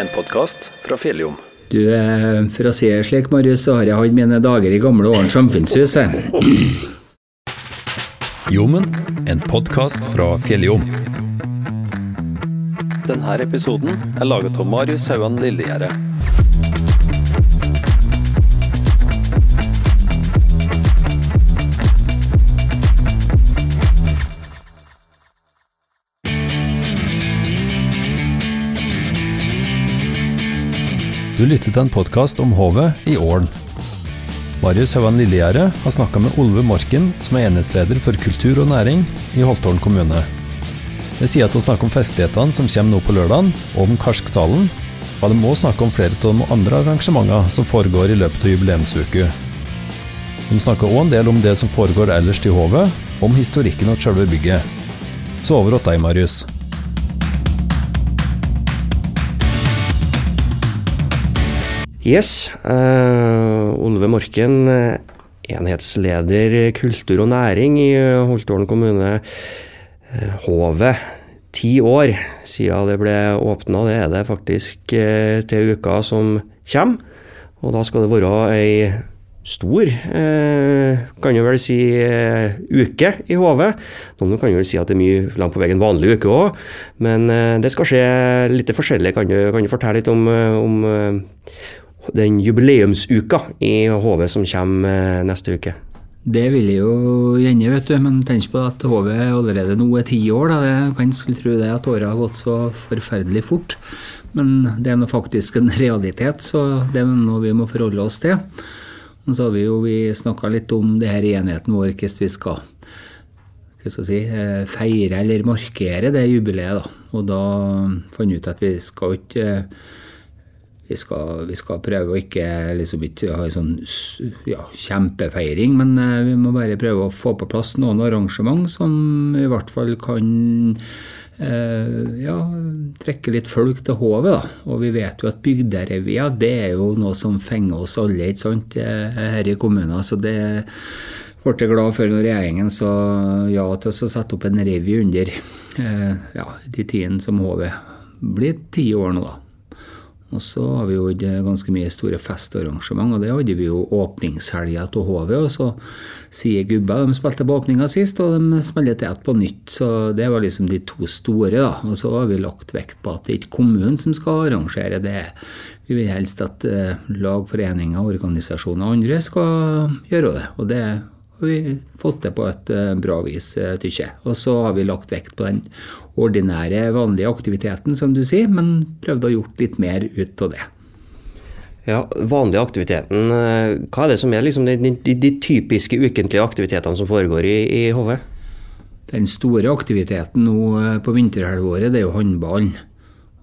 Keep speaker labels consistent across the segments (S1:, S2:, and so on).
S1: en podkast fra Fjelljom.
S2: Du, eh, For å si det slik, Marius, så har jeg hatt mine dager i gamle Åren samfunnshus. jeg.
S1: Jommen, en podkast fra Fjelljom. Denne episoden er laget av Marius Hauan Lillegjerde. Du lytter til en podkast om Hovet i Ålen. Marius Hauan Lillegjerde har snakka med Olve Morken, som er enhetsleder for kultur og næring i Holtålen kommune. Ved sida av å snakke om festlighetene som kommer nå på lørdagen, og om Karsksalen, var det må snakke om flere av de andre arrangementene som foregår i løpet av jubileumsuka. De snakker òg en del om det som foregår ellers til hovet, om historikken og selve bygget. Så over til deg, Marius.
S3: Yes. Uh, Olve Morken, eh, enhetsleder kultur og næring i eh, Holtålen kommune. Hovet. Ti år siden det ble åpna, det er det faktisk til uka som kommer. Og da skal det være ei stor, eh, kan jo vel si, eh, uke i HV, Noen kan jo vel si at det er mye langt på vei en vanlig uke òg, men eh, det skal skje litt forskjellig. Kan du, kan du fortelle litt om, om den jubileumsuka i HV som kommer eh, neste uke?
S2: Det vil jeg jo gjerne, vet du, men tenk på at HV allerede nå er ti år. Da. Det kan skulle tro det at året har gått så forferdelig fort. Men det er nå faktisk en realitet, så det er noe vi må forholde oss til. Og så har vi jo snakka litt om det her i enheten vår, hvordan vi skal, hva skal si, eh, feire eller markere det jubileet. da. Og da fant vi ut at vi skal ikke eh, vi skal, vi skal prøve å ikke liksom ha en sånn ja, kjempefeiring, men eh, vi må bare prøve å få på plass noen arrangement som i hvert fall kan eh, ja, trekke litt folk til hovet. Og vi vet jo at bygderevyer det er jo noe som fenger oss alle ikke sant, eh, her i kommunen. Så det ble glad for når regjeringen sa ja til å sette opp en revy under eh, ja, de tidene som HV blir ti år nå, da. Og så har vi jo hatt ganske mye store festarrangement, og det hadde vi jo åpningshelga til HV. Og så sier gubba de spilte på åpninga sist, og de spiller til ett på nytt. Så det var liksom de to store, da. Og så har vi lagt vekt på at det er ikke kommunen som skal arrangere det. Vi vil helst at eh, lag, foreninger, organisasjoner og andre skal gjøre det. Og det har vi fått det på et eh, bra vis, syns tykker jeg. Og så har vi lagt vekt på den ordinære, vanlige aktiviteten, som du sier, men prøvd å gjort litt mer ut av det.
S3: Ja, vanlige aktiviteten. eh, Hva er det som er liksom de, de, de typiske ukentlige aktivitetene som foregår i, i HV?
S2: Den store aktiviteten nå eh, på vinterhalvåret, det er jo håndballen.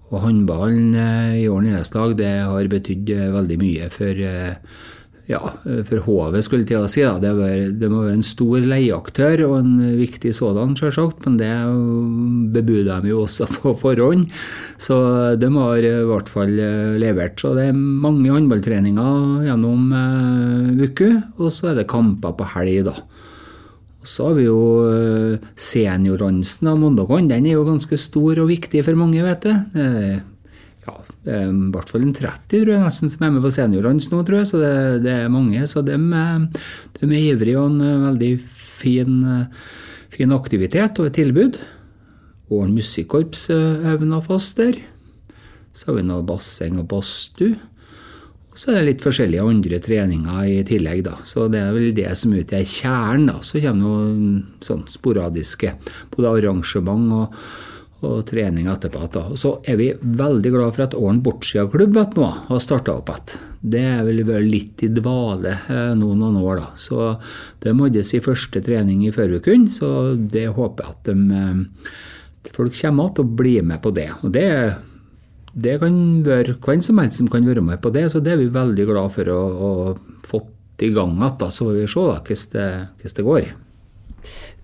S2: Og håndballen eh, i Ålen idrettslag, det har betydd eh, veldig mye for eh, ja, for HV, skulle til å si. Da. Det, var, det må være en stor leieaktør, og en viktig sådan, selvsagt. Men det bebuder de jo også på forhånd. Så de har i hvert fall eh, levert. Så det er mange håndballtreninger gjennom eh, uka, og så er det kamper på helg, da. Så har vi jo eh, seniordansen av mandagene. Den er jo ganske stor og viktig for mange, vet du. Det er- Ja, det er i hvert fall en 30 tror jeg nesten som er med på seniorlands nå, tror jeg. Så det, det er mange. Så de, er- de er ivrige og en eh, veldig fin, eh, fin aktivitet og et tilbud. Og musikkorps eh, øver fast der. Så har vi noe basseng og badstue. Og så er det litt forskjellige andre treninger i tillegg, da. Så det er vel det som utgjør kjernen, da. Så kommer noen sånn sporadiske både arrangement og, og trening etterpå. Da. Så er vi veldig glad for at Åren Bortsia-klubb har starta opp igjen. Det er vel litt i dvale eh, nå noen år, da. Så det måtte si første trening i uke, så det håper jeg at de, eh, folk kommer igjen og blir med på det. Og det det kan være hvem som helst som kan være med på det, så det er vi veldig glad for å ha fått i gang igjen. Så får vi se da, hvordan det, hvordan det går.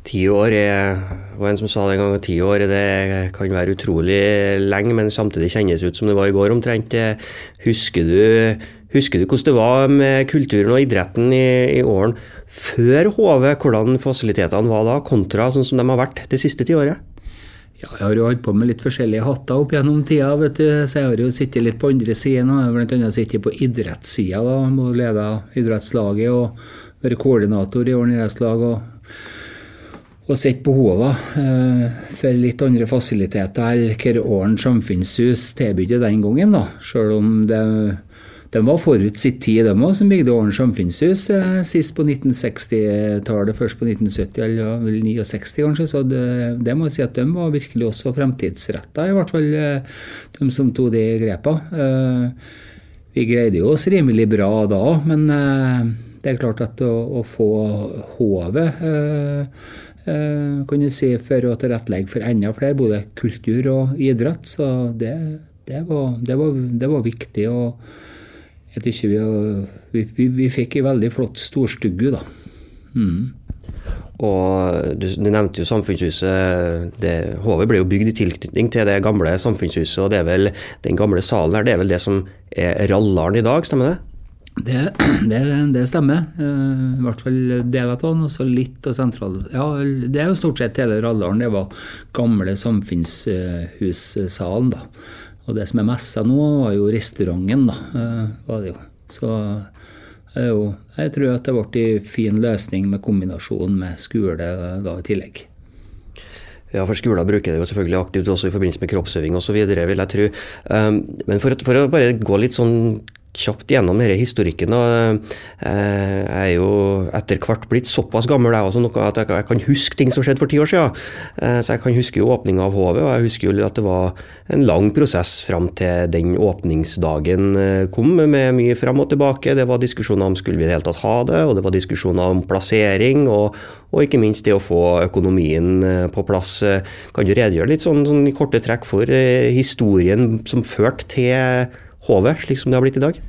S3: Ti år er, og en som sa det en gang, ti år det kan være utrolig lenge, men samtidig kjennes ut som det var i går omtrent. Husker du, husker du hvordan det var med kulturen og idretten i, i åren før HV? Hvordan fasilitetene var da, kontra sånn som de har vært det siste tiåret?
S2: Ja, jeg har jo holdt på med litt forskjellige hatter opp gjennom tida, vet du. så jeg har jo sittet litt på andre siden. Jeg har bl.a. sittet på idrettssida, da, og idrettslaget og vært koordinator i Åren lag. og og sett behovene eh, for litt andre fasiliteter enn hva Åren samfunnshus tilbydde den gangen. da, Selv om det de var forut sitt tid, de òg, som bygde Åren samfunnshus eh, sist på 1960-tallet, først på 1970 eller vel 69 kanskje. Så det, det, må jeg si at de var virkelig også fremtidsretta, i hvert fall eh, de som tok de grepene. Eh, vi greide jo oss rimelig bra da, men det er klart at å, å få hovet kan du si, for å tilrettelegge for enda flere, både kultur og idrett. Så det, det, var, det, var, det var, viktig. og jeg tykker vi, vi, vi, fikk ei veldig flott storstugge, da. Mm.
S3: Og du, du, nevnte jo Samfunnshuset. Det, HV ble jo bygd i tilknytning til det gamle Samfunnshuset, og det er vel den gamle salen her, det er vel det som er Rallaren i dag, stemmer det?
S2: Det, det, det stemmer. Uh, I hvert fall deler av den, og så litt av sentral... Ja, det er jo stort sett hele Rallaren. Det var gamle Samfunnshussalen, da. Og det som er messa nå, var jo restauranten, da. Eh, var det jo. Så jo, jeg tror at det ble en fin løsning med kombinasjon med skole da i tillegg.
S3: Ja, for skoler bruker det jo selvfølgelig aktivt også i forbindelse med kroppsøving osv., vil jeg tro. Men for, for, å bare gå litt sånn kjapt gjennom denne historikken. og eh, Jeg er jo etter hvert blitt såpass gammel jeg også, at jeg kan huske ting som skjedde for ti år siden. Eh, så jeg kan huske jo åpninga av HV, og jeg husker jo at det var en lang prosess fram til den åpningsdagen eh, kom, med mye fram og tilbake. Det var diskusjoner om skulle vi i det hele tatt ha det, og det var diskusjoner om plassering, og, og ikke minst det å få økonomien på plass. Kan du redegjøre litt sånn, sånn i korte trekk for historien som førte til HV, slik som det har blitt i dag?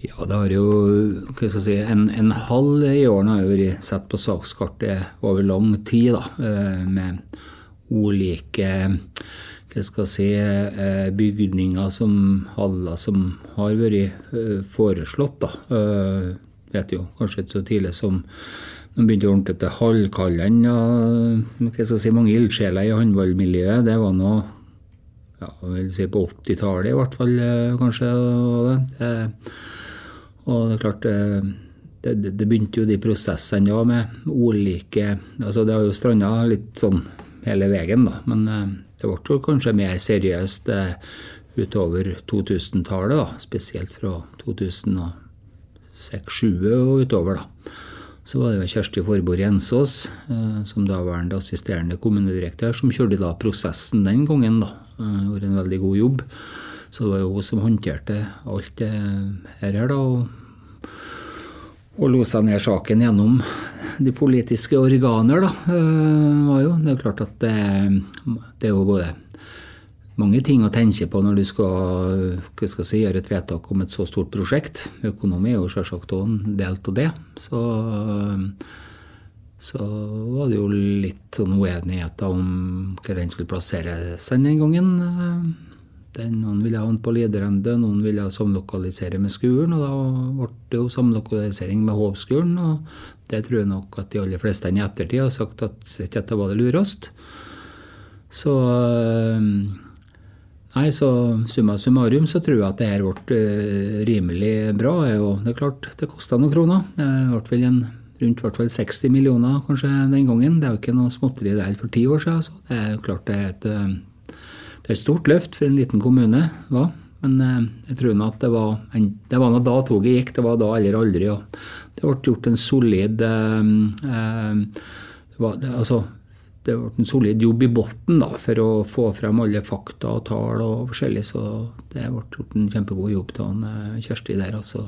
S2: Ja, det har jo hva skal jeg si, en, en halv i årene har vært sett på sakskartet over lang tid, da, eh, med ulike hva skal jeg si, eh, bygninger som haller som har vært eh, foreslått. da. Vet jo kanskje ikke så tidlig som de begynte å ordne til Ja, Hva skal jeg si, mange ildsjeler i håndballmiljøet. Det var noe ja, vil si på 80-tallet i hvert fall, eh, kanskje. Det. Og det er klart eh, det, det, begynte jo de prosessene da med ulike altså Det har jo stranda litt sånn hele veien, da. Men eh, det ble jo kanskje mer seriøst utover 2000-tallet, da. Spesielt fra 2006-2007 og utover, da. Så var det jo Kjersti Forborg Jensås, som daværende assisterende kommunedirektør, som kjørte da prosessen den gangen, da Gjorde en veldig god jobb. Så det var jo hun som håndterte alt det her, da. Og, og losa ned saken gjennom de politiske organer, da. Eh, var jo. Det er klart at det, det er jo både mange ting å tenke på når du skal, skal si, gjøre et vedtak om et så stort prosjekt. Økonomi er jo selvsagt òg en del av det. Så så var det jo litt sånn uenigheter om hvor den skulle plasseres den gangen. Noen ville ha den på Liderende, noen ville samlokalisere med skolen. Og da ble det jo samlokalisering med Hovskolen, og det tror jeg nok at de aller fleste i ettertid har sagt at dette var det lurest. Så Nei, så summa summarum så tror jeg at det her ble eh, rimelig bra. Det er klart, det kosta noen kroner. Det ble vel en rundt hvert fall 60 millioner kanskje den gangen. Det er jo ikke noe småtteri det er for ti år siden. Så det er jo klart det er et, eh, det er et stort løft for en liten kommune. Hva? Men eh, jeg tror at det var, en, det var da toget gikk, det var da eller aldri. Og det ble gjort en solid eh, eh, det var, det, altså, det ble en solid jobb i bunnen for å få frem alle fakta og tall og forskjellig. Så det ble gjort en kjempegod jobb av Kjersti der, altså,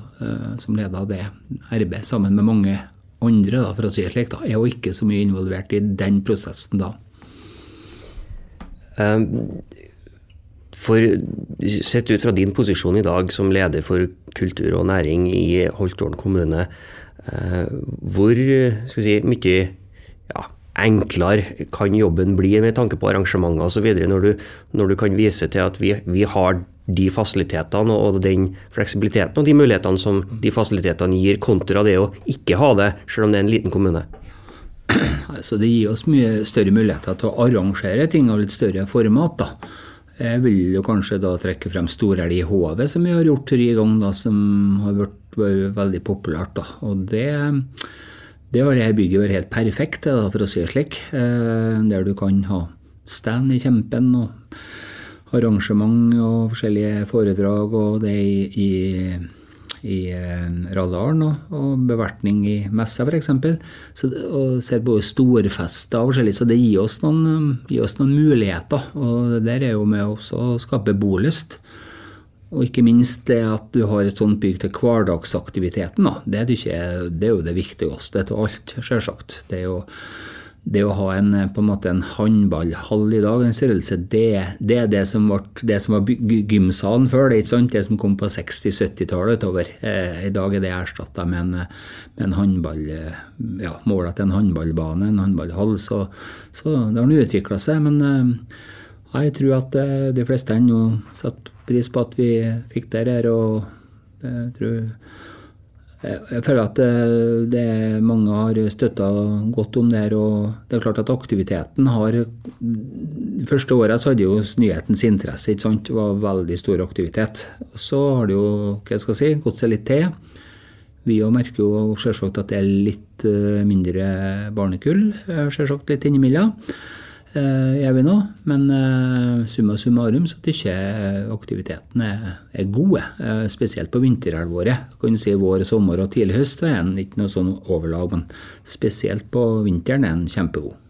S2: som leda det arbeidet sammen med mange andre, da, for å si det slik, da, er jo ikke så mye involvert i den prosessen da.
S3: Um, for Sett ut fra din posisjon i dag som leder for kultur og næring i Holtålen kommune, uh, hvor si, mye ja, enklere kan jobben bli med tanke på arrangementer osv. Når, du, når du kan vise til at vi, vi har de fasilitetene og den fleksibiliteten og de mulighetene som de fasilitetene gir, kontra det å ikke ha det, selv om det er en liten kommune?
S2: Altså, det gir oss mye større muligheter til å arrangere ting av litt større format. da. Jeg vil jo kanskje da trekke frem Storelg i Hovet, som vi har gjort tre ganger, som har vært, vært veldig populært. da. Og det, det har dette bygget vært helt perfekt, da, for å si det slik. Eh, der du kan ha stand i kjempen og arrangement og forskjellige foredrag og det i, i i Rallaren og, og bevertning i messa f.eks. Og ser både storfester og forskjellig, så det gir oss, noen, gir oss noen muligheter. Og det der er jo med å skape bolyst. Og ikke minst det at du har et sånt bygg til hverdagsaktiviteten. Da. Det, er ikke, det er jo det viktigste av alt, selvsagt. Det jo det å ha en, på en måte en håndballhall i dag, en størrelse, det, det er det som, ble, det som var gymsalen før. Det det som kom på 60-70-tallet utover. Eh, I dag er det erstatta med, med, en håndball, ja, målet til en håndballbane, en håndballhall. Så, så det har utvikla seg. Men eh, jeg tror at eh, de fleste nå setter pris på at vi fikk det her. og jeg tror jeg føler at eh, det, mange har støtta godt om det her. og Det er klart at aktiviteten har De første åra hadde jo nyhetens interesse. ikke sant? Det var veldig stor aktivitet. Så har det jo hva jeg skal si, gått seg litt til. Vi òg merker jo selvsagt at det er litt eh, mindre barnekull. Selvsagt litt innimellom gjør eh, vi nå. Men uh, summa summarum så at jeg aktivitetene er, er gode. Spesielt på vinterhalvåret. Kan du si vår, sommer og tidlig høst er den ikke noe sånn overlag, men spesielt på vinteren er den kjempegod.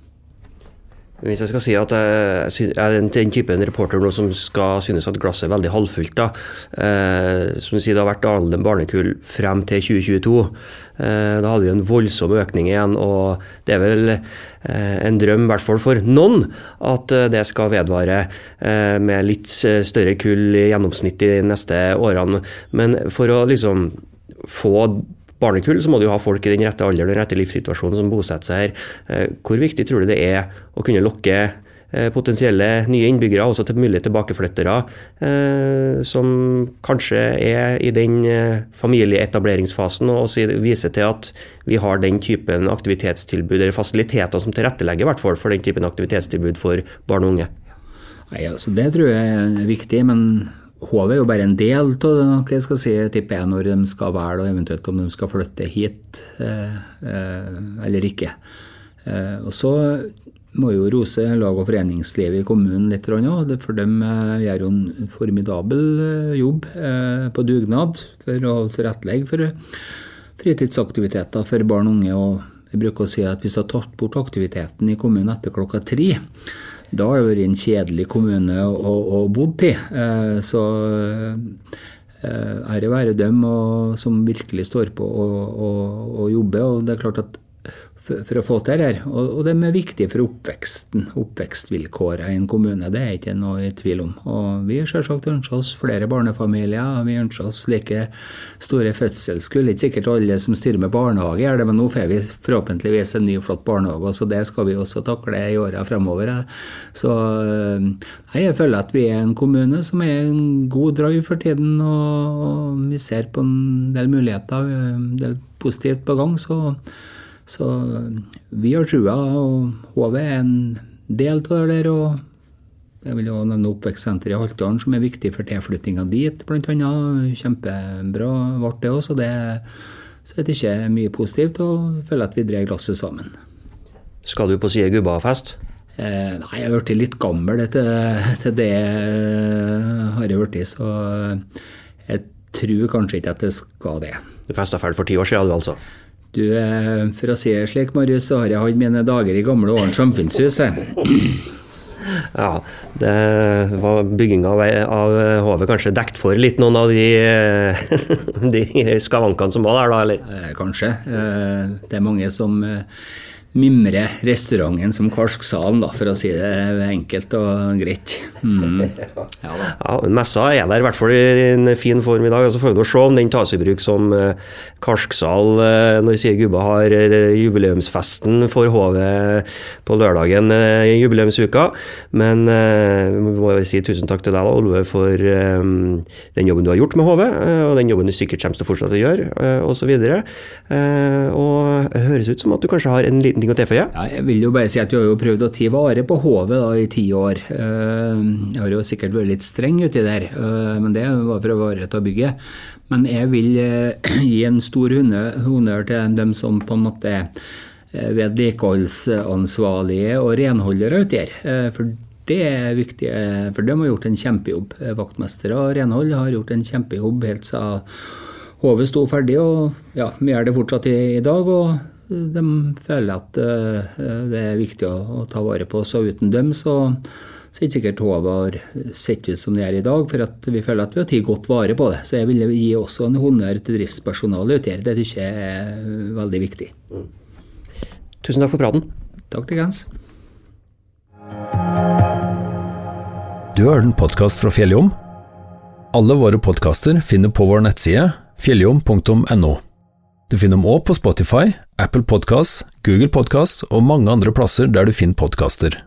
S3: Hvis jeg skal si at jeg er den typen reporter nå som skal synes at glasset er veldig halvfullt, da. Eh, som du sier, det har vært dalende barnekull frem til 2022. Eh, da hadde vi en voldsom økning igjen, og det er vel eh, en drøm, i hvert fall for noen, at eh, det skal vedvare eh, med litt større kull i gjennomsnitt de neste årene. Men for å liksom få barnekull, så må du jo ha folk i den rette alderen og den rette livssituasjonen som bosetter seg her. Eh, hvor viktig tror du det er å kunne lokke eh, potensielle nye innbyggere, også til mulige tilbakeflyttere, eh, som kanskje er i den familieetableringsfasen, og viser til at vi har den typen aktivitetstilbud, eller fasiliteter som tilrettelegger i hvert fall for den typen aktivitetstilbud for barn og unge?
S2: Nei, altså Det tror jeg er viktig, men HV er jo bare en del av hva jeg skal si, tipper jeg, når de skal velge, og eventuelt om de skal flytte hit eh, eh, eller ikke. Eh, og så må jo rose lag- og foreningslivet i kommunen litt, for de gjør jo en formidabel jobb på dugnad for å tilrettelegge for fritidsaktiviteter for barn og unge. og jeg bruker å si at Hvis du har tatt bort aktiviteten i kommunen etter klokka tre, da har det vært en kjedelig kommune å, å bodd i. Eh, så ære eh, være dem som virkelig står på og, og, og jobber. Og det er klart at for, for, å få til det her. Og, og de er viktig for oppveksten, oppvekstvilkårene i en kommune. Det er ikke noe i tvil om. Og vi selvsagt ønsker oss flere barnefamilier. Vi ønsker oss like store fødselskull. Ikke sikkert alle som styrer med barnehage gjør det, men nå får vi forhåpentligvis en ny, flott barnehage. Så det skal vi også takle i åra fremover. Så jeg føler at vi er en kommune som er en god drive for tiden. Og vi ser på en del muligheter, en del positivt på gang. så så vi har trua, og HV er en del av det der. og jeg vil jo nevne oppvekstsenteret i Haltdalen, som er viktig for tilflyttinga dit, bl.a. Kjempebra ble det òg, så det er det ikke mye positivt, og føler at vi drar glasset sammen.
S3: Skal du på side gubbafest?
S2: Eh, nei, jeg har blitt litt gammel til, til det, har jeg blitt, så jeg tror kanskje ikke at det skal det.
S3: Du festa ferdig for ti år siden, du altså?
S2: Du, eh, For å si det slik, Marius, så har jeg hatt mine dager i gamle Åren samfunnshus.
S3: Ja, det var bygginga av, av HV kanskje dekt for litt noen av de, de skavankene som var der, da? eller?
S2: Eh, kanskje. Eh, det er mange som mimre restauranten som Karsksalen, da, for å si det enkelt og greit. Mm.
S3: Ja, ja, Messa er der i hvert fall i en fin form i dag. Så får vi se om den tas i bruk som uh, Karsksal uh, når sier gubba har uh, jubileumsfesten for HV på lørdagen i jubileumsuka. Men vi må si tusen takk til deg, da, Olve, for den jobben du har gjort med HV, og den jobben du sikkert kommer til å fortsette å gjøre, osv. Og, så og det høres ut som at du kanskje har en liten ting å tilføye?
S2: Ja, jeg vil jo bare si at vi har jo prøvd å ta vare på hovet i ti år. Eh, jeg har jo sikkert vært litt streng uti der, eh, men det var for å ivareta bygget. Men jeg vil eh, gi en stor honnør til dem som på en måte er vedlikeholdsansvarlige og renholdere uti her. For det er viktig, for de har gjort en kjempejobb. Vaktmestere og renhold har gjort en kjempejobb helt siden hovet sto ferdig, og ja, vi gjør det fortsatt i, i dag. og de føler at uh, det er viktig å, ta vare på. Så uten dem så, så er ikke sikkert hodet har sett ut som det er i dag, for at vi føler at vi har tatt godt vare på det. Så jeg vil gi også en honnør til driftspersonalet ute her. Det syns jeg er veldig viktig. Mm.
S3: Tusen takk for praten.
S2: Takk til Gens.
S1: Du har hørt en podkast fra Fjelljom? Alle våre podkaster finner på vår nettside fjelljom.no. Du finner dem òg på Spotify, Apple Podkast, Google Podkast og mange andre plasser der du finner podkaster.